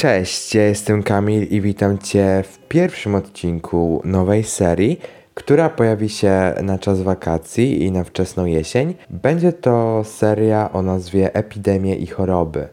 Cześć, ja jestem Kamil i witam Cię w pierwszym odcinku nowej serii, która pojawi się na czas wakacji i na wczesną jesień. Będzie to seria o nazwie Epidemie i choroby,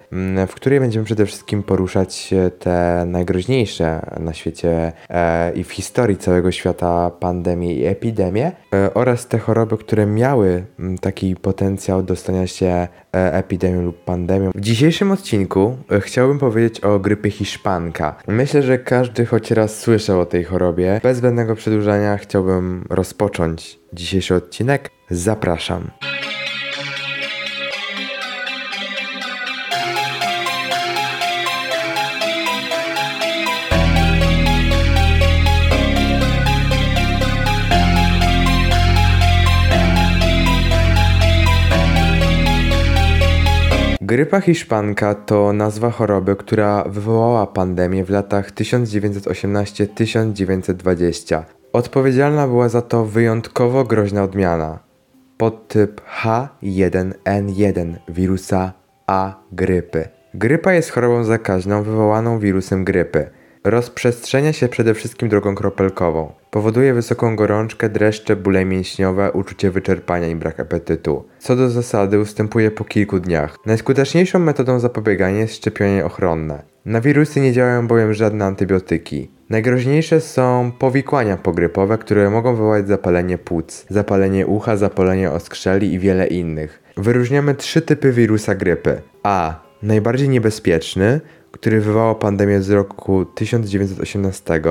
w której będziemy przede wszystkim poruszać te najgroźniejsze na świecie e, i w historii całego świata pandemie i epidemie e, oraz te choroby, które miały taki potencjał do stania się epidemią lub pandemią. W dzisiejszym odcinku e, chciałbym powiedzieć o grypie hiszpanka. Myślę, że każdy choć raz słyszał o tej chorobie. Bez zbędnego przedłużania chciałbym rozpocząć dzisiejszy odcinek. Zapraszam. Grypa hiszpanka to nazwa choroby, która wywołała pandemię w latach 1918-1920. Odpowiedzialna była za to wyjątkowo groźna odmiana. Podtyp H1N1 wirusa A grypy. Grypa jest chorobą zakaźną wywołaną wirusem grypy. Rozprzestrzenia się przede wszystkim drogą kropelkową. Powoduje wysoką gorączkę, dreszcze, bóle mięśniowe, uczucie wyczerpania i brak apetytu. Co do zasady ustępuje po kilku dniach. Najskuteczniejszą metodą zapobiegania jest szczepienie ochronne. Na wirusy nie działają bowiem żadne antybiotyki. Najgroźniejsze są powikłania pogrypowe, które mogą wywołać zapalenie płuc, zapalenie ucha, zapalenie oskrzeli i wiele innych. Wyróżniamy trzy typy wirusa grypy. A. Najbardziej niebezpieczny, który wywołał pandemię z roku 1918,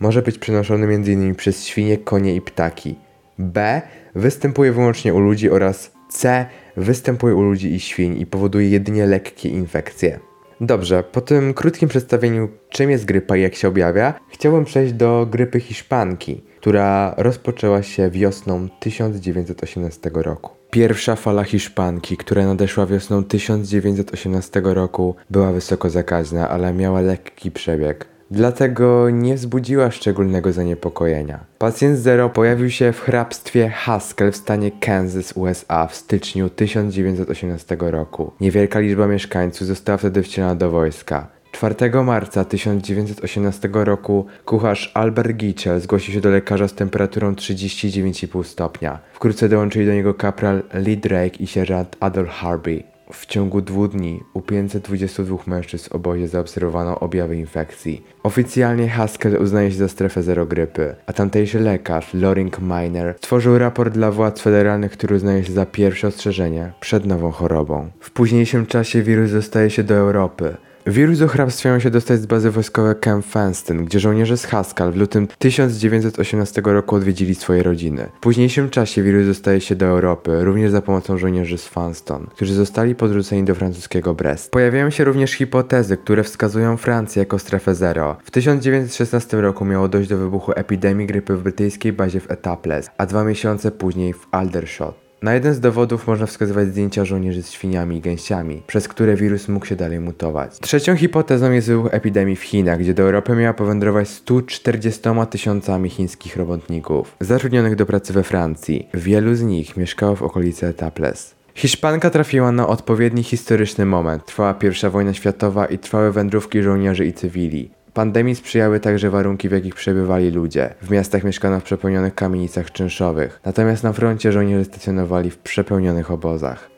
może być przenoszony m.in. przez świnie, konie i ptaki. B. Występuje wyłącznie u ludzi oraz C. Występuje u ludzi i świń i powoduje jedynie lekkie infekcje. Dobrze, po tym krótkim przedstawieniu, czym jest grypa i jak się objawia, chciałbym przejść do grypy hiszpanki, która rozpoczęła się wiosną 1918 roku. Pierwsza fala hiszpanki, która nadeszła wiosną 1918 roku, była wysoko zakaźna, ale miała lekki przebieg. Dlatego nie wzbudziła szczególnego zaniepokojenia. Pacjent zero pojawił się w hrabstwie Haskell w stanie Kansas, USA w styczniu 1918 roku. Niewielka liczba mieszkańców została wtedy wcielona do wojska. 4 marca 1918 roku kucharz Albert Gitchell zgłosił się do lekarza z temperaturą 39,5 stopnia. Wkrótce dołączyli do niego kapral Lee Drake i sierżant Adolf Harvey. W ciągu dwóch dni u 522 mężczyzn w obozie zaobserwowano objawy infekcji. Oficjalnie Haskell uznaje się za strefę zero grypy, a tamtejszy lekarz Loring Miner stworzył raport dla władz federalnych, który uznaje się za pierwsze ostrzeżenie przed nową chorobą. W późniejszym czasie wirus dostaje się do Europy. Wirus miał się dostać z bazy wojskowej Camp Fanston, gdzie żołnierze z Haskell w lutym 1918 roku odwiedzili swoje rodziny. W późniejszym czasie wirus dostaje się do Europy, również za pomocą żołnierzy z Fanston, którzy zostali podrzuceni do francuskiego Brest. Pojawiają się również hipotezy, które wskazują Francję jako strefę zero. W 1916 roku miało dojść do wybuchu epidemii grypy w brytyjskiej bazie w Etaples, a dwa miesiące później w Aldershot. Na jeden z dowodów można wskazywać zdjęcia żołnierzy z świniami i gęsiami, przez które wirus mógł się dalej mutować. Trzecią hipotezą jest wybuch epidemii w Chinach, gdzie do Europy miała powędrować 140 tysiącami chińskich robotników, zatrudnionych do pracy we Francji. Wielu z nich mieszkało w okolicy Etaples. Hiszpanka trafiła na odpowiedni historyczny moment. Trwała I wojna światowa i trwały wędrówki żołnierzy i cywili. Pandemii sprzyjały także warunki, w jakich przebywali ludzie. W miastach mieszkano w przepełnionych kamienicach czynszowych, natomiast na froncie żołnierze stacjonowali w przepełnionych obozach.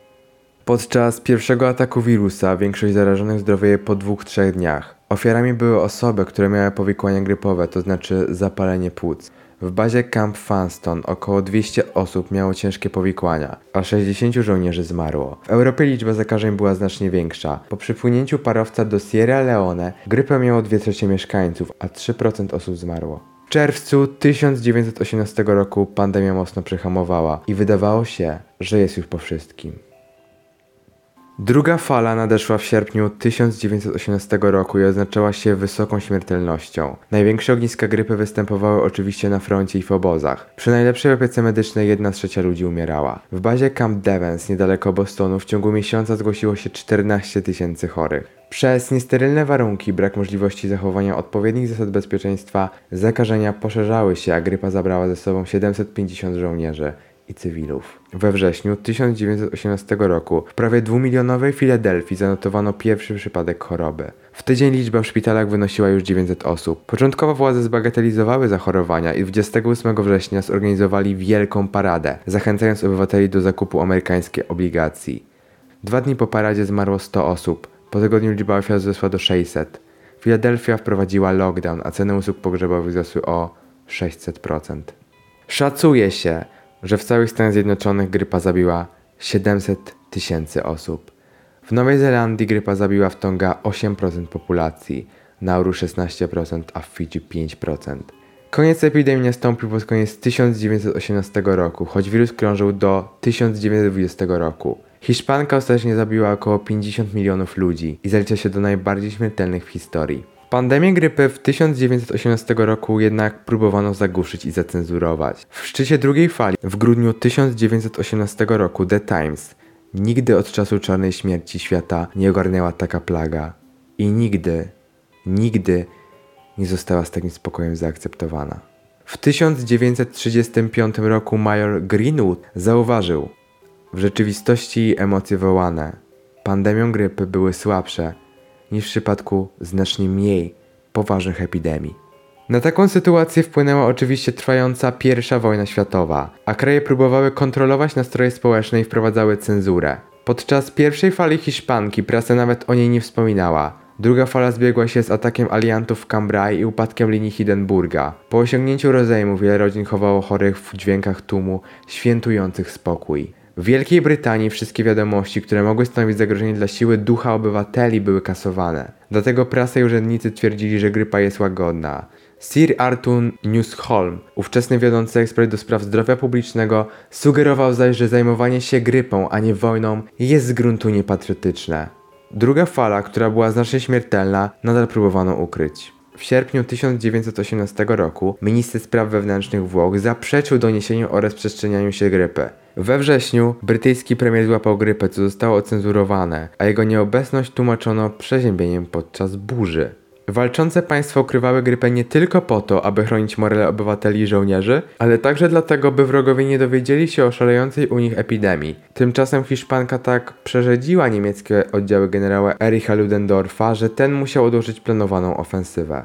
Podczas pierwszego ataku wirusa większość zarażonych zdrowieje po dwóch, trzech dniach. Ofiarami były osoby, które miały powikłania grypowe, to znaczy zapalenie płuc. W bazie Camp Funston około 200 osób miało ciężkie powikłania, a 60 żołnierzy zmarło. W Europie liczba zakażeń była znacznie większa. Po przypłynięciu parowca do Sierra Leone grypę miało 2 trzecie mieszkańców, a 3% osób zmarło. W czerwcu 1918 roku pandemia mocno przyhamowała i wydawało się, że jest już po wszystkim. Druga fala nadeszła w sierpniu 1918 roku i oznaczała się wysoką śmiertelnością. Największe ogniska grypy występowały oczywiście na froncie i w obozach. Przy najlepszej opiece medycznej jedna trzecia ludzi umierała. W bazie Camp Devens niedaleko Bostonu w ciągu miesiąca zgłosiło się 14 tysięcy chorych. Przez niesterylne warunki, brak możliwości zachowania odpowiednich zasad bezpieczeństwa, zakażenia poszerzały się, a grypa zabrała ze sobą 750 żołnierzy i cywilów. We wrześniu 1918 roku w prawie dwumilionowej Filadelfii zanotowano pierwszy przypadek choroby. W tydzień liczba w szpitalach wynosiła już 900 osób. Początkowo władze zbagatelizowały zachorowania i 28 września zorganizowali wielką paradę, zachęcając obywateli do zakupu amerykańskiej obligacji. Dwa dni po paradzie zmarło 100 osób. Po tygodniu liczba ofiar wzrosła do 600. Filadelfia wprowadziła lockdown, a ceny usług pogrzebowych wzrosły o 600%. Szacuje się, że w całych Stanach Zjednoczonych grypa zabiła 700 tysięcy osób. W Nowej Zelandii grypa zabiła w Tonga 8% populacji, Nauru 16%, a w Fidżi 5%. Koniec epidemii nastąpił pod koniec 1918 roku, choć wirus krążył do 1920 roku. Hiszpanka ostatecznie zabiła około 50 milionów ludzi i zalicza się do najbardziej śmiertelnych w historii. Pandemię grypy w 1918 roku jednak próbowano zagłuszyć i zacenzurować. W szczycie drugiej fali w grudniu 1918 roku The Times nigdy od czasu czarnej śmierci świata nie ogarnęła taka plaga i nigdy, nigdy nie została z takim spokojem zaakceptowana. W 1935 roku major Greenwood zauważył, w rzeczywistości emocje wołane pandemią grypy były słabsze niż w przypadku znacznie mniej poważnych epidemii. Na taką sytuację wpłynęła oczywiście trwająca I wojna światowa, a kraje próbowały kontrolować nastroje społeczne i wprowadzały cenzurę. Podczas pierwszej fali Hiszpanki prasa nawet o niej nie wspominała. Druga fala zbiegła się z atakiem aliantów w Cambrai i upadkiem linii Hindenburga. Po osiągnięciu rozejmu wiele rodzin chowało chorych w dźwiękach tłumu świętujących spokój. W Wielkiej Brytanii wszystkie wiadomości, które mogły stanowić zagrożenie dla siły ducha obywateli, były kasowane. Dlatego prasa i urzędnicy twierdzili, że grypa jest łagodna. Sir Arthur Newsholm, ówczesny wiodący ekspert do spraw zdrowia publicznego, sugerował zaś, że zajmowanie się grypą, a nie wojną jest z gruntu niepatriotyczne. Druga fala, która była znacznie śmiertelna, nadal próbowano ukryć. W sierpniu 1918 roku minister spraw wewnętrznych Włoch zaprzeczył doniesieniu o rozprzestrzenianiu się grypy. We wrześniu brytyjski premier złapał grypę, co zostało ocenzurowane, a jego nieobecność tłumaczono przeziębieniem podczas burzy. Walczące państwa ukrywały grypę nie tylko po to, aby chronić morale obywateli i żołnierzy, ale także dlatego, by wrogowie nie dowiedzieli się o szalejącej u nich epidemii. Tymczasem Hiszpanka tak przerzedziła niemieckie oddziały generała Ericha Ludendorffa, że ten musiał odłożyć planowaną ofensywę.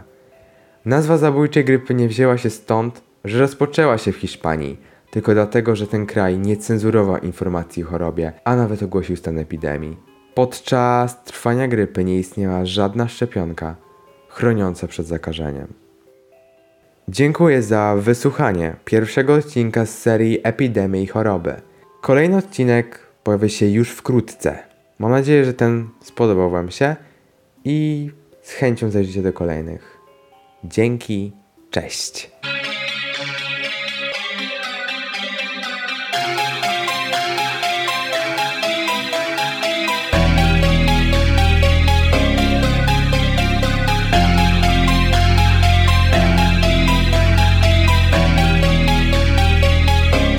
Nazwa zabójczej grypy nie wzięła się stąd, że rozpoczęła się w Hiszpanii, tylko dlatego, że ten kraj nie cenzurował informacji o chorobie, a nawet ogłosił stan epidemii. Podczas trwania grypy nie istniała żadna szczepionka chroniąca przed zakażeniem. Dziękuję za wysłuchanie pierwszego odcinka z serii Epidemie i choroby. Kolejny odcinek pojawi się już wkrótce. Mam nadzieję, że ten spodobał Wam się i z chęcią zajrzycie do kolejnych. Dzięki, cześć.